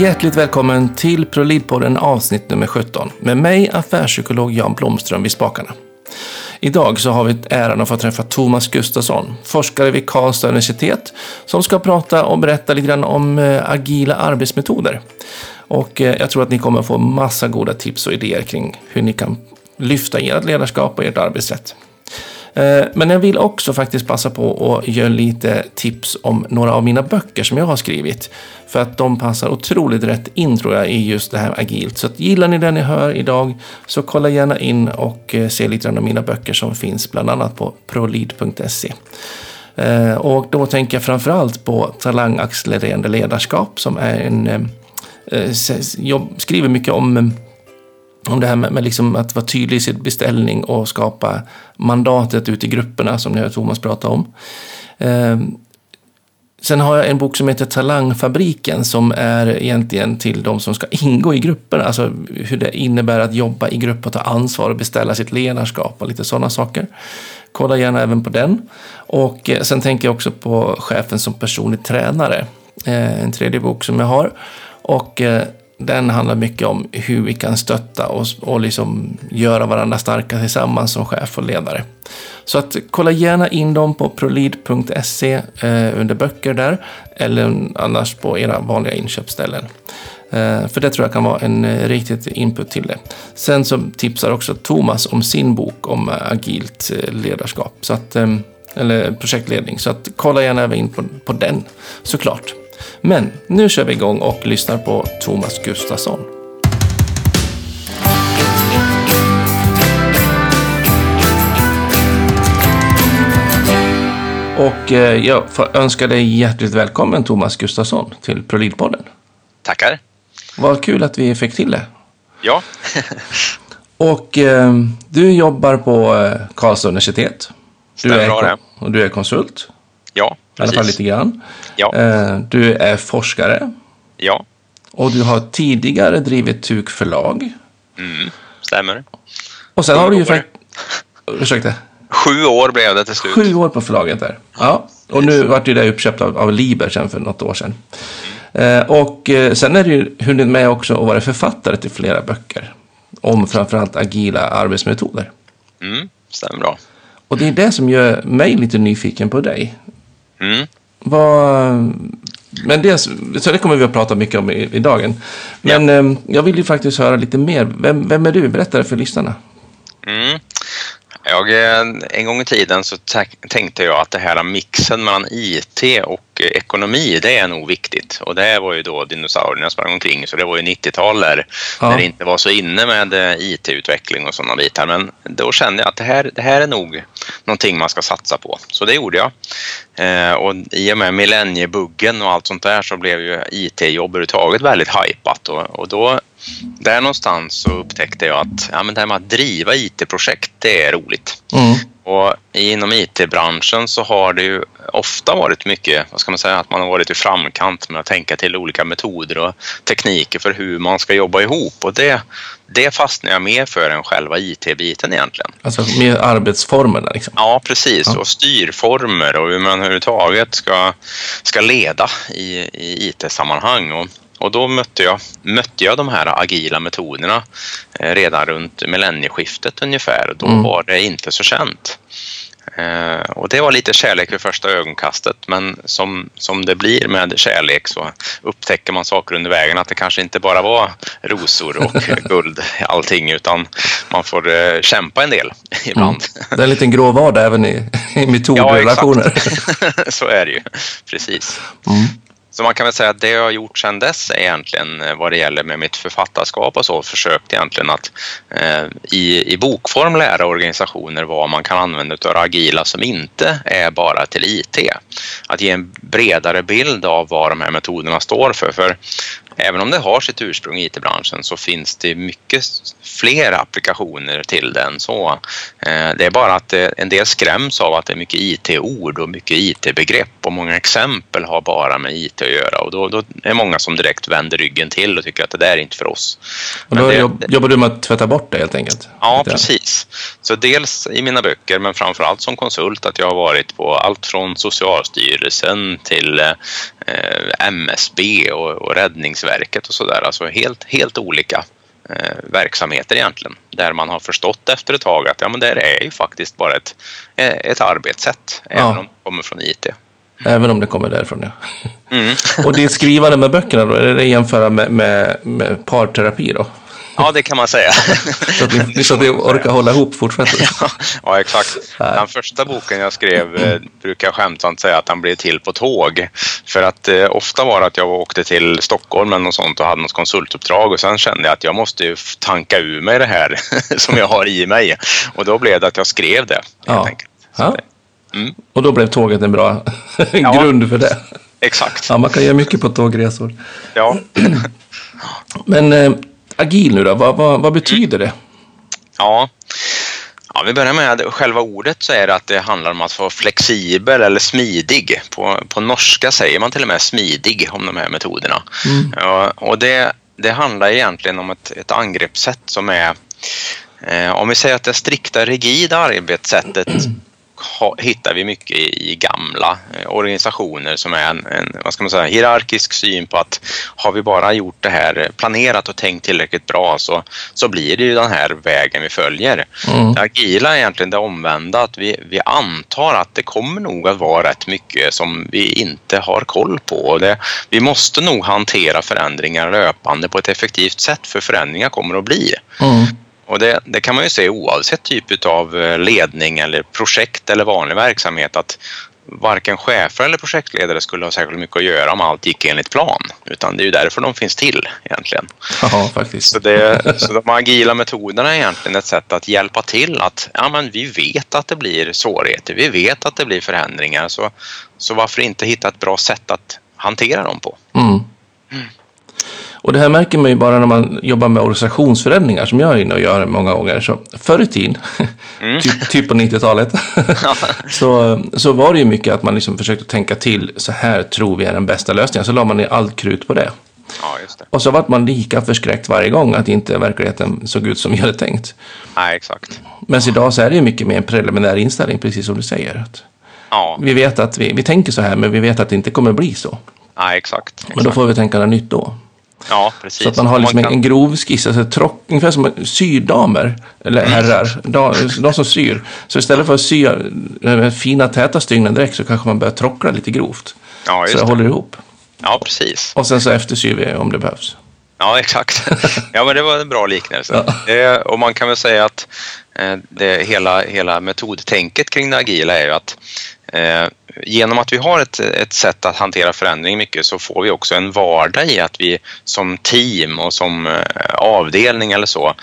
Hjärtligt välkommen till ProLead-podden avsnitt nummer 17 med mig, affärspsykolog Jan Blomström vid spakarna. Idag så har vi äran att få träffa Thomas Gustafsson, forskare vid Karlstad universitet, som ska prata och berätta lite grann om eh, agila arbetsmetoder. Och eh, jag tror att ni kommer få massa goda tips och idéer kring hur ni kan lyfta ert ledarskap och ert arbetssätt. Eh, men jag vill också faktiskt passa på att göra lite tips om några av mina böcker som jag har skrivit. För att de passar otroligt rätt in tror jag i just det här agilt. Så att gillar ni det ni hör idag så kolla gärna in och eh, se lite grann av mina böcker som finns bland annat på prolid.se. Eh, och då tänker jag framförallt på Talangaccelererande ledarskap som är en... Jag skriver mycket om om det här med, med liksom att vara tydlig i sin beställning och skapa mandatet ute i grupperna som ni hör Thomas prata om. Ehm. sen har jag en bok som heter Talangfabriken som är egentligen till de som ska ingå i grupperna. Alltså hur det innebär att jobba i grupp och ta ansvar och beställa sitt ledarskap och lite sådana saker. Kolla gärna även på den. Och eh, sen tänker jag också på Chefen som personlig tränare. Eh, en tredje bok som jag har. Och eh, den handlar mycket om hur vi kan stötta och, och liksom göra varandra starka tillsammans som chef och ledare. Så att kolla gärna in dem på prolid.se eh, under böcker där eller annars på era vanliga inköpsställen. Eh, för det tror jag kan vara en eh, riktigt input till det. Sen så tipsar också Thomas om sin bok om eh, agilt eh, ledarskap. Så att, eh, eller projektledning. Så att kolla gärna även in på, på den såklart. Men nu kör vi igång och lyssnar på Thomas Gustafsson. Och eh, jag får önska dig hjärtligt välkommen Thomas Gustafsson till ProLead-podden. Tackar. Vad kul att vi fick till det. Ja. och eh, du jobbar på eh, Karlstad universitet. Du Stämmer är, det. Och du är konsult. Ja, precis. I alla fall lite grann. Ja. Eh, du är forskare. Ja. Och du har tidigare drivit TUK förlag. Mm, stämmer. Och sen Sju har du ju faktiskt... Ursäkta? Sju år blev det till slut. Sju år på förlaget där. Ja. Och nu vart ju det uppköpt av, av Liber sen för något år sedan. Mm. Eh, och eh, sen är du ju hunnit med också att vara författare till flera böcker. Om framförallt agila arbetsmetoder. Mm, stämmer bra. Och det är det som gör mig lite nyfiken på dig. Mm. Vad, men det, så det kommer vi att prata mycket om i, i dagen. Men ja. eh, jag vill ju faktiskt höra lite mer. Vem, vem är du? Berätta det för lyssnarna. Mm. Jag, eh, en gång i tiden så tänkte jag att det här mixen mellan IT och ekonomi, det är nog viktigt. Och det var ju då dinosaurierna sprang omkring, så det var ju 90-tal där, ja. när det inte var så inne med eh, IT-utveckling och sådana bitar. Men då kände jag att det här, det här är nog någonting man ska satsa på. Så det gjorde jag. Eh, och i och med millenniebuggen och allt sånt där så blev ju IT-jobb överhuvudtaget väldigt hypat och, och då där någonstans så upptäckte jag att ja, men det här med att driva IT-projekt, det är roligt. Mm. Och inom IT-branschen så har det ju ofta varit mycket, vad ska man säga, att man har varit i framkant med att tänka till olika metoder och tekniker för hur man ska jobba ihop. Och det, det fastnar jag mer för än själva IT-biten egentligen. Alltså mer arbetsformerna liksom? Ja, precis. Ja. Och styrformer och hur man överhuvudtaget ska, ska leda i, i IT-sammanhang. Och och då mötte jag, mötte jag de här agila metoderna eh, redan runt millennieskiftet ungefär. Då mm. var det inte så känt. Eh, och det var lite kärlek vid första ögonkastet men som, som det blir med kärlek så upptäcker man saker under vägen att det kanske inte bara var rosor och guld allting utan man får uh, kämpa en del ibland. Mm. Det är en liten grå vardag även i, i metodrelationer. Ja, så är det ju. Precis. Mm. Så man kan väl säga att det jag har gjort sedan dess är egentligen eh, vad det gäller med mitt författarskap och så försökt egentligen att eh, i, i bokform lära organisationer vad man kan använda av agila som inte är bara till IT. Att ge en bredare bild av vad de här metoderna står för. För även om det har sitt ursprung i IT-branschen så finns det mycket fler applikationer till den. Så, eh, det är bara att eh, en del skräms av att det är mycket IT-ord och mycket IT-begrepp och många exempel har bara med IT att göra och då, då är det många som direkt vänder ryggen till och tycker att det där är inte för oss. Och då det, jobbar du med att tvätta bort det helt enkelt? Ja, precis. Så dels i mina böcker men framförallt som konsult att jag har varit på allt från Socialstyrelsen till eh, MSB och, och räddnings Räddningsverket och sådär. Alltså helt, helt olika eh, verksamheter egentligen. Där man har förstått efter ett tag att ja, men det är ju faktiskt bara ett, eh, ett arbetssätt. Även om det kommer från IT. Även om det kommer därifrån, ja. Mm. Och ditt skrivande med böckerna då, är det jämföra med, med, med parterapi då? Ja, det kan man säga. Så att ni, så att ni orkar hålla ihop fortsättningsvis? ja, exakt. Den första boken jag skrev eh, brukar jag skämtsamt säga att den blev till på tåg. För att eh, ofta var det att jag åkte till Stockholm eller något sånt och hade något konsultuppdrag och sen kände jag att jag måste ju tanka ur mig det här som jag har i mig. Och då blev det att jag skrev det helt Ja. enkelt. Ja. Mm. Och då blev tåget en bra grund för det. Exakt. Ja, man kan göra mycket på tågresor. Ja. Men eh, agil nu då, vad, vad, vad betyder det? Ja. Ja, vi börjar med själva ordet så är det att det handlar om att vara flexibel eller smidig. På, på norska säger man till och med smidig om de här metoderna. Ja, och det, det handlar egentligen om ett, ett angreppssätt som är eh, om vi säger att det strikta rigida arbetssättet ha, hittar vi mycket i, i gamla eh, organisationer som är en, en vad ska man säga, hierarkisk syn på att har vi bara gjort det här eh, planerat och tänkt tillräckligt bra så, så blir det ju den här vägen vi följer. Mm. Det agila är egentligen det omvända, att vi, vi antar att det kommer nog att vara rätt mycket som vi inte har koll på. Det, vi måste nog hantera förändringar löpande på ett effektivt sätt för förändringar kommer att bli. Mm. Och det, det kan man ju se oavsett typ av ledning eller projekt eller vanlig verksamhet att varken chefer eller projektledare skulle ha särskilt mycket att göra om allt gick enligt plan. Utan det är ju därför de finns till egentligen. Ja, faktiskt. Så, det, så de agila metoderna är egentligen ett sätt att hjälpa till att ja, men vi vet att det blir svårigheter, vi vet att det blir förändringar så, så varför inte hitta ett bra sätt att hantera dem på? Mm. Och det här märker man ju bara när man jobbar med organisationsförändringar som jag är inne och gör många gånger. Så förr i tiden, typ, typ på 90-talet, så, så var det ju mycket att man liksom försökte tänka till, så här tror vi är den bästa lösningen. Så la man ner allt krut på det. Ja, det. Och så vart man lika förskräckt varje gång att inte verkligheten såg ut som vi hade tänkt. Nej, exakt. Men idag så är det ju mycket mer en preliminär inställning, precis som du säger. Att Ja, vi vet att vi, vi tänker så här, men vi vet att det inte kommer bli så. nej, exakt. Men då exakt. får vi tänka något nytt då. Ja, precis. Så att man har liksom Man en, kan- en grov skiss, alltså trock, ungefär som syrdamer, eller herrar, de, de som syr. Så istället för att sy eh, fina täta stygnen direkt så kanske man börjar trockla lite grovt. Ja, så just det det. håller ihop. Ja, precis. Och sen så eftersyr vi om det behövs. Ja, exakt. Ja, men det var en bra liknelse. Eh, och man kan väl säga att eh, det, hela, hela metodtänket kring det agila är ju att Eh, genom att vi har ett, ett sätt att hantera förändring mycket så får vi också en vardag i att vi som team och som eh, avdelning eller så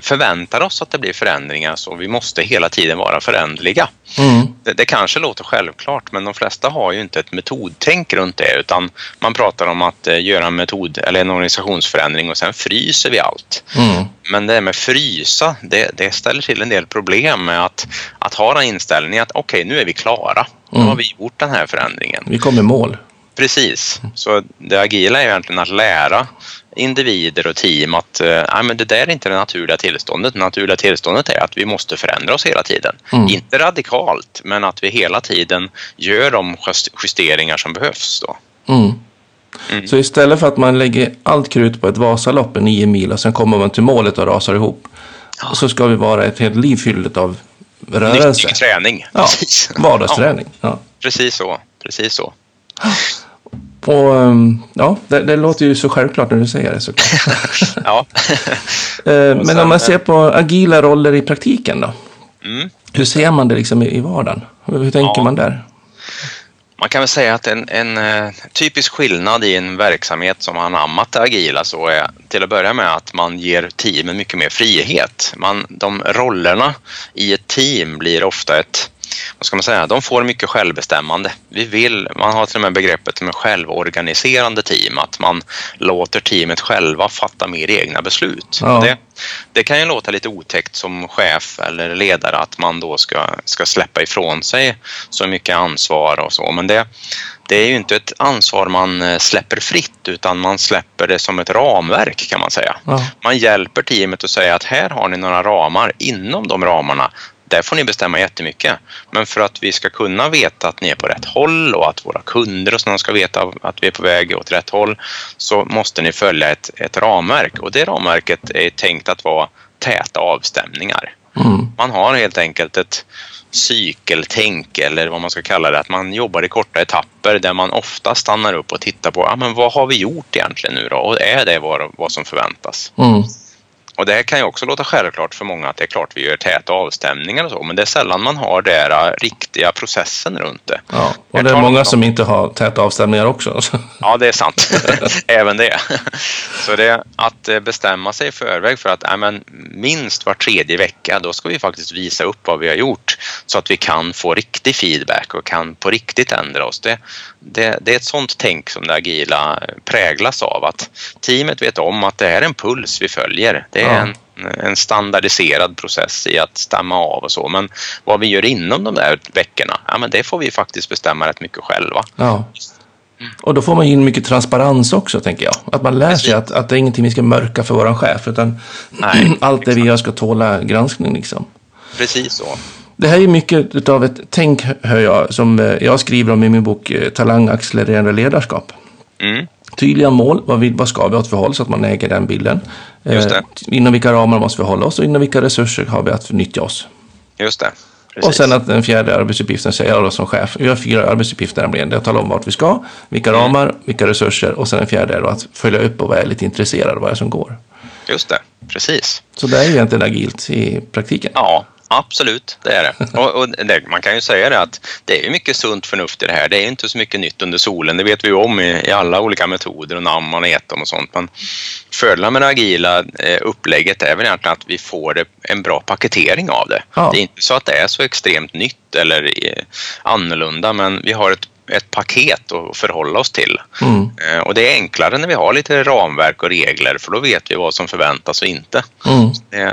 förväntar oss att det blir förändringar så vi måste hela tiden vara förändliga. Mm. Det, det kanske låter självklart men de flesta har ju inte ett metodtänk runt det utan man pratar om att eh, göra en metod eller en organisationsförändring och sen fryser vi allt. Mm. Men det här med frysa, det, det ställer till en del problem med att, att ha den inställningen att okej, nu är vi klara. Nu Mm. har vi gjort den här förändringen. Vi kommer i mål. Precis. Så det agila är egentligen att lära individer och team att eh, men det där är inte det naturliga tillståndet. Det naturliga tillståndet är att vi måste förändra oss hela tiden. Mm. Inte radikalt, men att vi hela tiden gör de just- justeringar som behövs. Då. Mm. Mm. Så istället för att man lägger allt krut på ett Vasalopp, en nio mil, och sen kommer man till målet och rasar ihop. Så ska vi vara ett helt liv fyllt av rörelse. Nyttig träning. Ja, vardagsträning. Ja. Ja, precis så. Precis så. Och um, ja, det, det låter ju så självklart när du säger det såklart. Ja. Eh, Men sen, om man ser på agila roller i praktiken då? Mm. Hur ser man det liksom i, vardagen? Hur, hur tänker Ja. man där? Man kan väl säga att en, en eh, typisk skillnad i en verksamhet som har anammat det agila så är till att börja med att man ger teamen mycket mer frihet. Man, de rollerna i ett team blir ofta ett vad ska man säga, de får mycket självbestämmande. Vi vill, man har till och med begreppet med självorganiserande team, att man låter teamet själva fatta mer egna beslut. Ja. Det, det kan ju låta lite otäckt som chef eller ledare att man då ska, ska släppa ifrån sig så mycket ansvar och så, men det, det är ju inte ett ansvar man eh, släpper fritt utan man släpper det som ett ramverk kan man säga. Ja. Man hjälper teamet att säga att här har ni några ramar, inom de ramarna där får ni bestämma jättemycket. Men för att vi ska kunna veta att ni är på rätt håll och att våra kunder och sådana ska veta att vi är på väg åt rätt håll så måste ni följa ett, ett ramverk och det ramverket är tänkt att vara täta avstämningar. Mm. Man har helt enkelt ett cykeltänk eller vad man ska kalla det, att man jobbar i korta etapper där man ofta stannar upp och tittar på ah, men vad har vi gjort egentligen nu då och är det vad, vad som förväntas? Mm. Och det här kan ju också låta självklart för många att det är klart vi gör täta avstämningar och så, men det är sällan man har den äh, riktiga processen runt det. Ja, och det är många som inte har täta avstämningar också. Ja, det är sant. Även det. Så det är att äh, bestämma sig i förväg för att äh, men, minst var tredje vecka, då ska vi faktiskt visa upp vad vi har gjort så att vi kan få riktig feedback och kan på riktigt ändra oss. Det, det, det är ett sånt tänk som det agila präglas av, att teamet vet om att det här är en puls vi följer. Det är en, en standardiserad process i att stämma av och så. Men vad vi gör inom de där veckorna, ja, men det får vi faktiskt bestämma rätt mycket själva. Ja. Och då får man in mycket transparens också, tänker jag. Att man lär sig att, att det är ingenting vi ska mörka för våran chef, utan Nej, allt det vi gör ska tåla granskning. Liksom. Precis så. Det här är mycket av ett tänk, hör jag, som eh, jag skriver om i min bok eh, Talang accelererande ledarskap. Mm. Tydliga mål, vad, vi, vad ska vi ha för håll så att man äger den bilden. Just det. Eh, inom vilka ramar måste vi hålla oss och inom vilka resurser har vi att nyttja oss. Just det. Precis. Och sen att den fjärde arbetsuppgiften säger jag då som chef. Vi har fyra arbetsuppgifter nämligen. Det är att tala om vart vi ska, vilka mm. ramar, vilka resurser och sen den fjärde är då att följa upp och vara lite intresserad av vad det är som går. Just det, precis. Så det är ju egentligen agilt i praktiken. Ja, Absolut, det är det. Och, och det, man kan ju säga det att det är mycket sunt förnuft i det här. Det är inte så mycket nytt under solen. Det vet vi ju om i, i alla olika metoder och namn man har dem och sånt. Men fördelen med det agila eh, upplägget är väl egentligen att vi får det, en bra paketering av det. Ja. Det är inte så att det är så extremt nytt eller eh, annorlunda men vi har ett ett paket att förhålla oss till. Mm. Eh, och det är enklare när vi har lite ramverk och regler för då vet vi vad som förväntas och inte. Mm.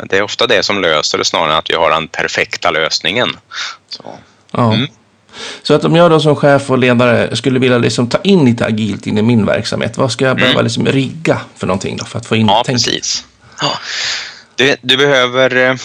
Det, är ofta det som löser det snarare än att vi har den perfekta lösningen. Så. Ja. Mm. Så att om jag då som chef och ledare skulle vilja liksom ta in lite agilt in i min verksamhet, vad ska jag behöva mm. liksom rigga för någonting då för att få in Ja, tänket? precis. Ja. Du, du behöver eh, Eh,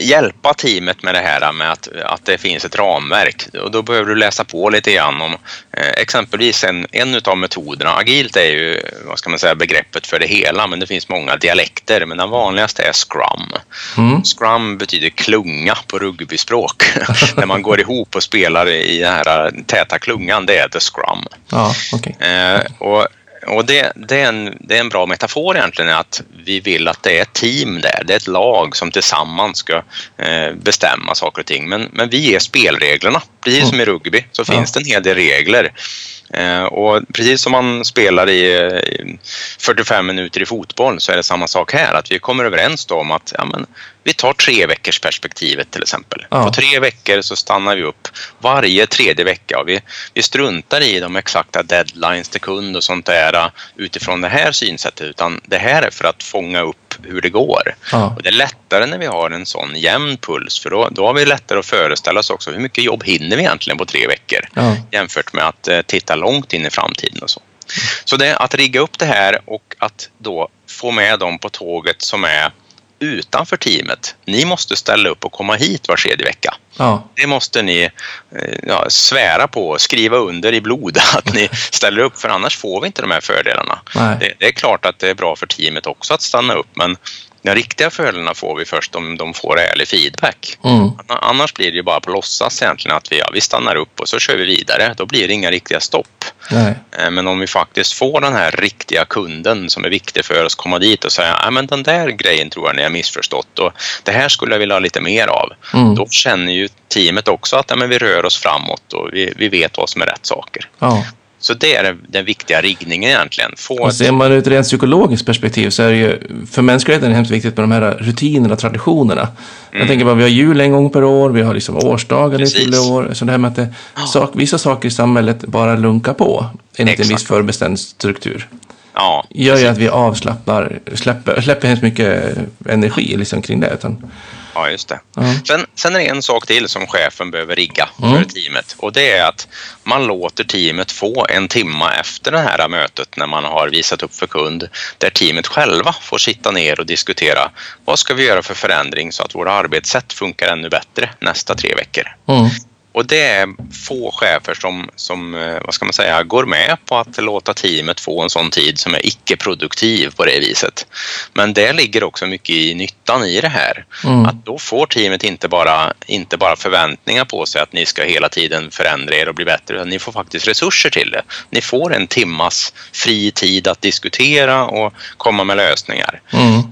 hjälpa teamet med det här med att, att det finns ett ramverk. Och då behöver du läsa på lite grann om eh, exempelvis en, en av metoderna. Agilt är ju vad ska man säga, begreppet för det hela men det finns många dialekter men den vanligaste är Scrum. Mm. Scrum betyder klunga på rugbyspråk. När man går ihop och spelar i den här täta klungan, det är the Scrum. Ja, okay. eh, och och det, det, är en, det är en bra metafor egentligen att vi vill att det är ett team där, det är ett lag som tillsammans ska eh, bestämma saker och ting. Men, men vi ger spelreglerna, precis som i rugby så ja. finns det en hel del regler. Eh, och precis som man spelar i 45 minuter i fotboll så är det samma sak här, att vi kommer överens om att ja, men, vi tar tre veckors perspektivet till exempel. Ja. På tre veckor så stannar vi upp varje tredje vecka vi, vi struntar i de exakta deadlines till kund och sånt där utifrån det här synsättet utan det här är för att fånga upp hur det går. Ja. Och det är lättare när vi har en sån jämn puls för då, då har vi lättare att föreställa oss också hur mycket jobb hinner vi egentligen på tre veckor ja. jämfört med att eh, titta långt in i framtiden och så. Så det är att rigga upp det här och att då få med dem på tåget som är utanför teamet. Ni måste ställa upp och komma hit var tredje vecka. Ja. Det måste ni eh, ja, svära på, skriva under i blod att ni ställer upp för annars får vi inte de här fördelarna. Det, det, är klart att det är bra för teamet också att stanna upp men de riktiga fördelarna får vi först om de får ärlig feedback. Mm. Annars blir det ju bara på låtsas egentligen att vi, ja, vi stannar upp och så kör vi vidare. Då blir det inga riktiga stopp. Nej. Eh, men om vi faktiskt får den här riktiga kunden som är viktig för oss komma dit och säga att den där grejen tror jag ni har missförstått och det här skulle jag vilja ha lite mer av. Mm. Då känner ju teamet också att ja, men vi rör oss framåt och vi, vi vet vad som är rätt saker. Ja. Så det är den viktiga riggningen egentligen. Få och ser man ett rent psykologiskt perspektiv så är det ju för mänskligheten hemskt viktigt med de här rutinerna traditionerna. Mm. Jag tänker bara, vi har jul en gång per år, vi har liksom årsdagar i fyller år. Så det här med att det, sak, vissa saker i samhället bara lunkar på enligt Exakt. en viss förbestämd struktur. Ja, gör ju att vi avslappnar, släpper, släpper hemskt mycket energi liksom kring det. Utan Ja, just det. Ja. Sen, sen är det en sak till som chefen behöver rigga Mm. för teamet och det är att man låter teamet få en timma efter det här mötet när man har visat upp för kund där teamet själva får sitta ner och diskutera vad ska vi göra för förändring så att våra arbetssätt funkar ännu bättre nästa tre veckor. Mm. Och det är få chefer som, som eh, vad ska man säga, går med på att låta teamet få en sån tid som är icke-produktiv på det viset. Men det ligger också mycket i nyttan i det här. Mm. Att då får teamet inte bara, inte bara förväntningar på sig att ni ska hela tiden förändra er och bli bättre, utan ni får faktiskt resurser till det. Ni får en timmas fri tid att diskutera och komma med lösningar Mm.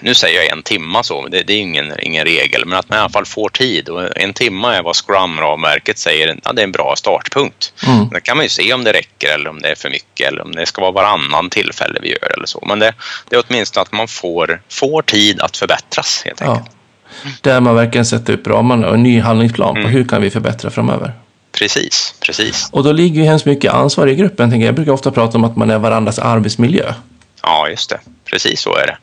Nu säger jag en timma så, det, det är ingen, ingen regel, men att man i alla fall får tid och en timma är vad Scrum-ramverket säger, ja, det är en bra startpunkt. Mm. Då kan man ju se om det räcker eller om det är för mycket eller om det ska vara varannan tillfälle vi gör eller så. Men det, det är åtminstone att man får, får tid att förbättras helt Ja. enkelt. Där man verkligen sätter upp ramarna och en ny handlingsplan på Mm. hur kan vi förbättra framöver. Precis, precis. Och då ligger ju hemskt mycket ansvar i gruppen. Jag brukar ofta prata om att man är varandras arbetsmiljö Ja, just det. Precis så är det.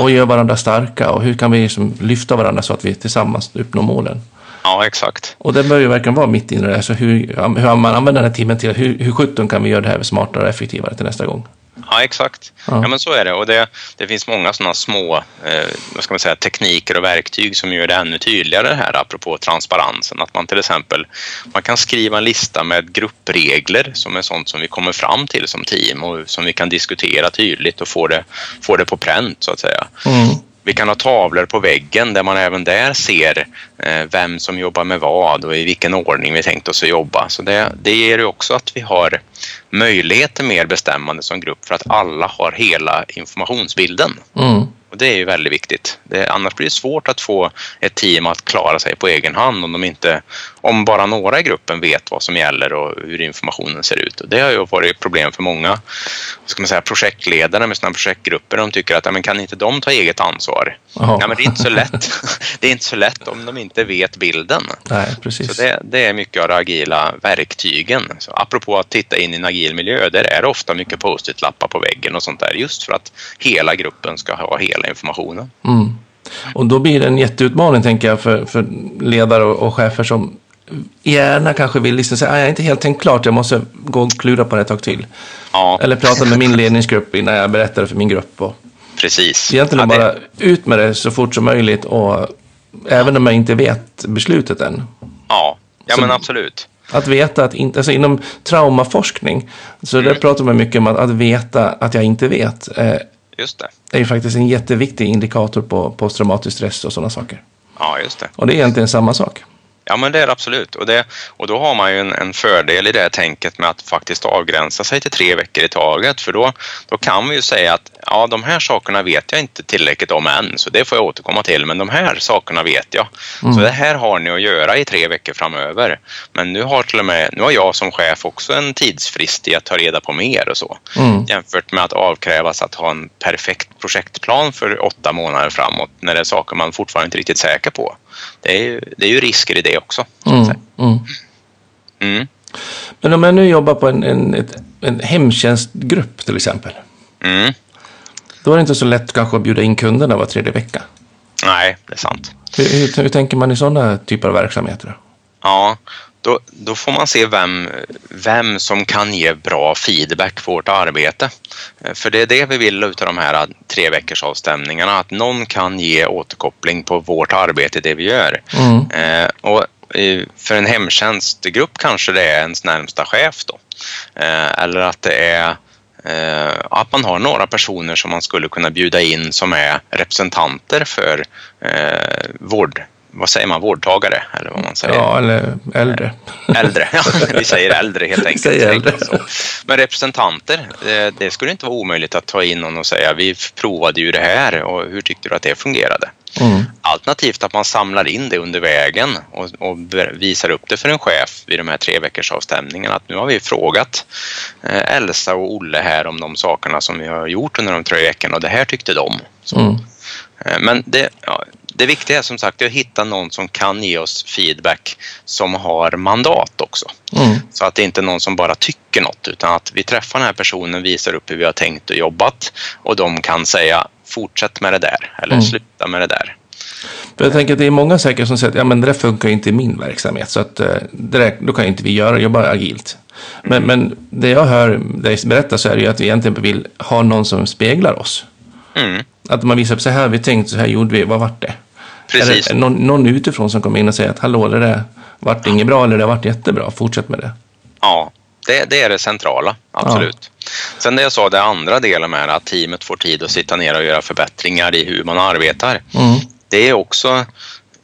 Och gör varandra starka och hur kan vi liksom lyfta varandra så att vi tillsammans uppnår målen. Ja, exakt. Och det bör ju verkligen vara mitt inne i det. Så hur, hur man använder den här timmen till hur, hur sjutton kan vi göra det här smartare och effektivare till nästa gång. Ja, exakt. Ja. Ja. men så är det. Och det, det finns många sådana små eh, vad ska man säga, tekniker och verktyg som gör det ännu tydligare det här apropå transparensen. Att man till exempel man kan skriva en lista med gruppregler som är sånt som vi kommer fram till som team och som vi kan diskutera tydligt och få det, få det på pränt så att säga. Mm. Vi kan ha tavlor på väggen där man även där ser eh, vem som jobbar med vad och i vilken ordning vi tänkt oss att jobba. Så det, det ger ju också att vi har möjlighet till mer bestämmande som grupp för att alla har hela informationsbilden. Mm. Och det är ju väldigt viktigt. Det, annars blir det svårt att få ett team att klara sig på egen hand om, de inte, om bara några i gruppen vet vad som gäller och hur informationen ser ut. Och det har ju varit ett problem för många ska man säga, projektledare med sina projektgrupper. De tycker att men kan inte de ta eget ansvar? Nej, men det är inte så lätt. det är inte så lätt om de inte vet bilden. Nej, precis. Så det, det är mycket av de agila verktygen. Så apropå att titta in i en agil miljö, där är det ofta mycket post-it-lappar på väggen och sånt där just för att hela gruppen ska ha hela informationen. Mm. Och då blir det en jätteutmaning tänker jag för, för ledare och, och chefer som gärna kanske vill liksom säga "Ah, jag är inte helt tänkt klart, jag måste gå och klura på det ett tag till. Ja, Eller prata med min ledningsgrupp innan jag berättar för min grupp. Och precis. egentligen ja, det- bara ut med det så fort som möjligt och även om jag inte vet beslutet än. Ja, ja Så- men absolut. Att veta att inte, alltså inom traumaforskning, så Mm. där pratar man mycket om att, att veta att jag inte vet. Eh, Just det. är ju faktiskt en jätteviktig indikator på posttraumatisk stress och sådana saker. Ja, just det. Och det är egentligen samma sak. Ja, men det är det absolut. Och, det, och då har man ju en, en fördel i det här tänket med att faktiskt avgränsa sig till tre veckor i taget. För då, då kan vi ju säga att ja, de här sakerna vet jag inte tillräckligt om än, så det får jag återkomma till. Men de här sakerna vet jag. Så det här har ni att göra i tre veckor framöver. Men nu har till och med, nu har jag som chef också en tidsfrist i att ta reda på mer och så. Mm. Jämfört med att avkrävas att ha en perfekt projektplan för åtta månader framåt när det är saker man fortfarande inte är riktigt säker på. Det är ju, det är ju risker i det också. Mm. Mm. Mm. Men om jag nu jobbar på en, en, ett, en hemtjänstgrupp till exempel. Mm. Då är det inte så lätt kanske att bjuda in kunderna var tredje vecka. Nej, det är sant. Hur, hur, hur tänker man i sådana typer av verksamheter? Ja, då, då får man se vem, vem som kan ge bra feedback på vårt arbete. Eh, För det är det vi vill utav de här tre veckors avstämningarna, att någon kan ge återkoppling på vårt arbete, det vi gör. Mm. Eh, och eh, för en hemtjänstgrupp kanske det är ens närmsta chef då. Eh, eller att det är eh, att man har några personer som man skulle kunna bjuda in som är representanter för eh, vård, vad säger man, vårdtagare eller vad man säger. Ja, eller äldre. Äldre, ja, vi säger äldre helt enkelt. Säger äldre. Men representanter, det, skulle inte vara omöjligt att ta in någon och säga vi provade ju det här och hur tyckte du att det fungerade? Mm. Alternativt att man samlar in det under vägen och, och visar upp det för en chef vid de här tre veckors avstämningarna. Att nu har vi frågat eh, Elsa och Olle här om de sakerna som vi har gjort under de tre veckorna och det här tyckte de. Så. Mm. Eh, Men det, ja, det viktiga är som sagt att hitta någon som kan ge oss feedback som har mandat också. Mm. Så att det inte är någon som bara tycker något utan att vi träffar den här personen, visar upp hur vi har tänkt och jobbat och de kan säga fortsätt med det där eller Mm. sluta med det där. För jag tänker att det är många säkert som säger att ja, men det där funkar inte i min verksamhet. Så att, eh, det där, då kan inte vi göra, jobba agilt. Men, men det jag hör dig berätta så är det ju att vi egentligen vill ha någon som speglar oss. Mm. Att man visar upp så här vi tänkt, så här gjorde vi, vad vart det? Precis. Eller någon, någon utifrån som kommer in och säger att hallå, det där vart inget bra eller det vart jättebra, fortsätt med det. Ja, det, det är det centrala, absolut. Sen det jag sa, det andra delen med att teamet får tid att sitta ner och göra förbättringar i hur man arbetar. Mm. Det är också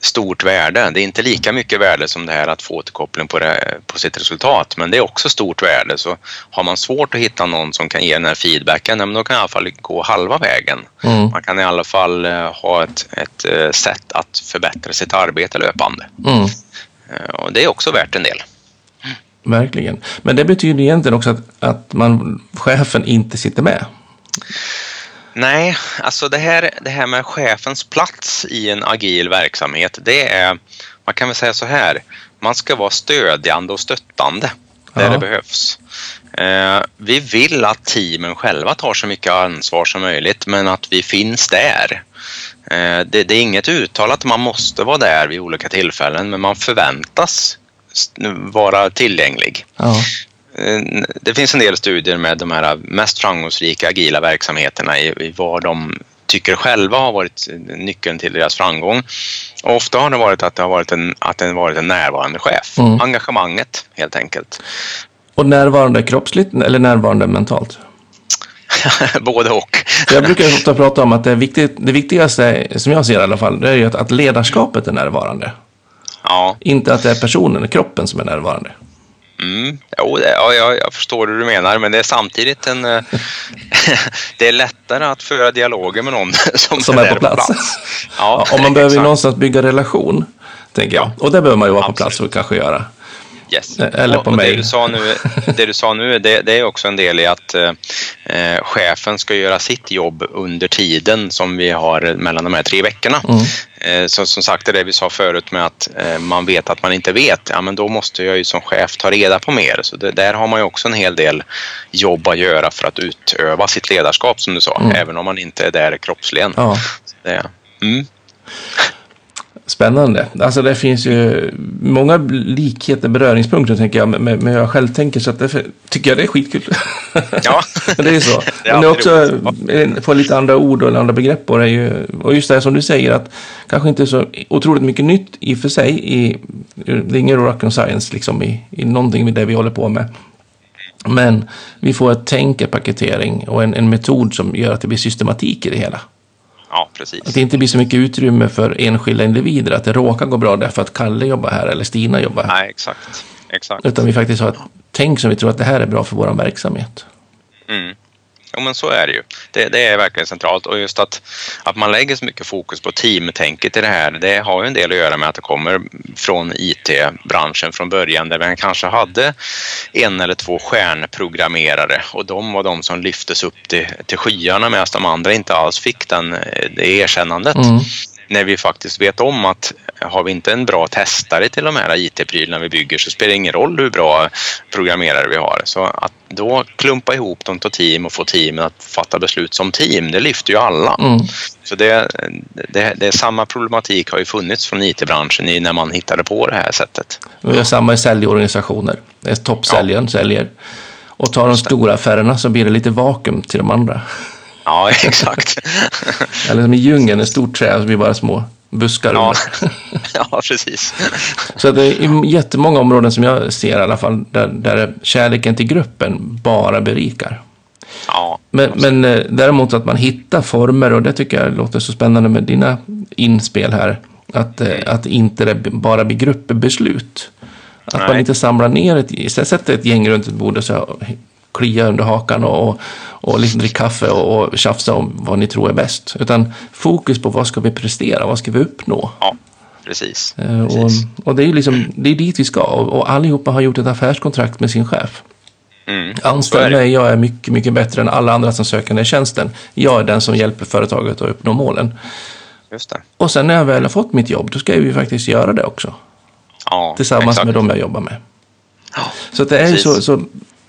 stort värde. Det är inte lika mycket värde som det här att få återkoppling på, det, på sitt resultat, men det är också stort värde. Så har man svårt att hitta någon som kan ge den här feedbacken, men då kan i alla fall gå halva vägen. Mm. Man kan i alla fall eh, ha ett, ett eh, sätt att förbättra sitt arbete löpande. Mm. Eh, Och det är också värt en del. Verkligen. Men det betyder egentligen också att, att man, chefen inte sitter med. Nej, alltså det här, det här med chefens plats i en agil verksamhet, det är, man kan väl säga så här, man ska vara stödjande och stöttande där Ja. det behövs. Eh, vi vill att teamen själva tar så mycket ansvar som möjligt, men att vi finns där. Eh, det, det är inget uttalat man måste vara där vid olika tillfällen, men man förväntas vara tillgänglig. Ja. Eh, Det finns en del studier med de här mest framgångsrika agila verksamheterna i, i vad de tycker själva har varit nyckeln till deras framgång. Och ofta har det varit att det har varit en, att det har varit en närvarande chef. Mm. Engagemanget helt enkelt. Och närvarande kroppsligt eller närvarande mentalt? Både och. Jag brukar ofta prata om att det, är viktigt, det viktigaste, som jag ser det i alla fall, det är ju att, att ledarskapet är närvarande. Ja, Inte att det är personen, kroppen som är närvarande. Mm. jo, det, ja jag, förstår hur du menar men det är samtidigt en... eh, det är lättare att föra dialoger med någon som, Som är på där plats. Ja, Ja, om man behöver ju exakt. någonstans bygga relation, tänker jag. Och det behöver man ju vara på plats och kanske göra. Yes. Eller Och- på och mig. Det du sa nu, det du sa nu det, det är också en del i att eh, eh, chefen ska göra sitt jobb under tiden som vi har mellan de här tre veckorna. Mm. Eh, så, som sagt, det är det vi sa förut med att eh, man vet att man inte vet. Ja, men då måste jag ju som chef ta reda på mer. Så det, där har man ju också en hel del jobb att göra för att utöva sitt ledarskap som du sa, Mm. även om man inte är där kroppsligen. Ja. Det, mm. Spännande. Alltså det finns ju många likheter, beröringspunkter tänker jag, med, med hur jag själv tänker. Så att därför tycker jag det är skitkul. Ja. Det är så. Det är Men det är också, eh, få lite andra ord och andra begrepp på det. Är ju, och just det här som du säger att kanske inte så otroligt mycket nytt i och för sig. I, det är ingen rock science liksom i, i någonting med det vi håller på med. Men vi får ett tänk, paketering och en, en metod som gör att det blir systematik i det hela. Ja, precis. Att det inte blir så mycket utrymme för enskilda individer. Att det råkar gå bra därför att Kalle jobbar här eller Stina jobbar här. Nej, exakt. exakt. Utan vi faktiskt har ett tänk som vi tror att det här är bra för vår verksamhet. Jo, men så är det ju. Det, det är verkligen centralt och just att, att man lägger så mycket fokus på teamtänket i det här, det har ju en del att göra med att det kommer från IT-branschen från början där man kanske hade en eller två stjärnprogrammerare och de var de som lyftes upp till, till skyarna medan de andra inte alls fick den, det erkännandet. Mm. När vi faktiskt vet om att har vi inte en bra testare till de här IT-prylarna vi bygger så spelar det ingen roll hur bra programmerare vi har. Så att då klumpa ihop dem till team och få teamen att fatta beslut som team, det lyfter ju alla. Mm. Så det, det, det är samma problematik har ju funnits från IT-branschen när man hittade på det här sättet. Vi har samma i säljorganisationer. Det är toppsäljaren säljer. Och tar de stora affärerna så blir det lite vakuum till de andra. Ja, exakt. Eller som i djungeln, ett stort träd så blir bara små buskar Ja, ja precis. Så det är jättemånga områden som jag ser i alla fall där, där kärleken till gruppen bara berikar. Ja, Men, men eh, däremot att man hittar former och det tycker jag låter så spännande med dina inspel här. Att, eh, att inte det bara blir gruppbeslut. Att man Nej. inte samlar ner ett, sätter ett gäng runt ett bord och så klia under hakan och, och, och liksom drick kaffe och, och tjafsa om vad ni tror är bäst. Utan fokus på vad ska vi prestera, vad ska vi uppnå. ja precis. Eh, Och, precis. och det är ju liksom, det är dit vi ska och, och allihopa har gjort ett affärskontrakt med sin chef. Mm. Anställ mig, jag är mycket, mycket bättre än alla andra som söker den tjänsten. Jag är den som hjälper företaget att uppnå målen. Just det. Och sen när jag väl har fått mitt jobb, då ska jag ju faktiskt göra det också. Ja, Tillsammans exakt. med dem jag jobbar med. Ja, Så det är ju precis. så, så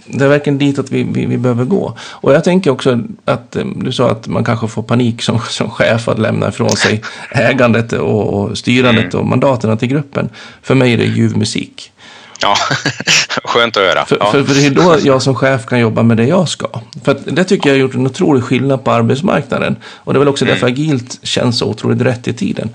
det är verkligen dit att vi, vi, vi, behöver gå. Och jag tänker också att eh, du sa att man kanske får panik som, som chef att lämna ifrån sig ägandet och, och styrandet mm. och mandaten till gruppen. För mig är det ljuv musik. Ja, skönt att höra. För, ja. för, för, det är då jag som chef kan jobba med det jag ska. För det tycker jag har gjort en otrolig skillnad på arbetsmarknaden. Och det är väl också mm. därför agilt känns så otroligt rätt i tiden.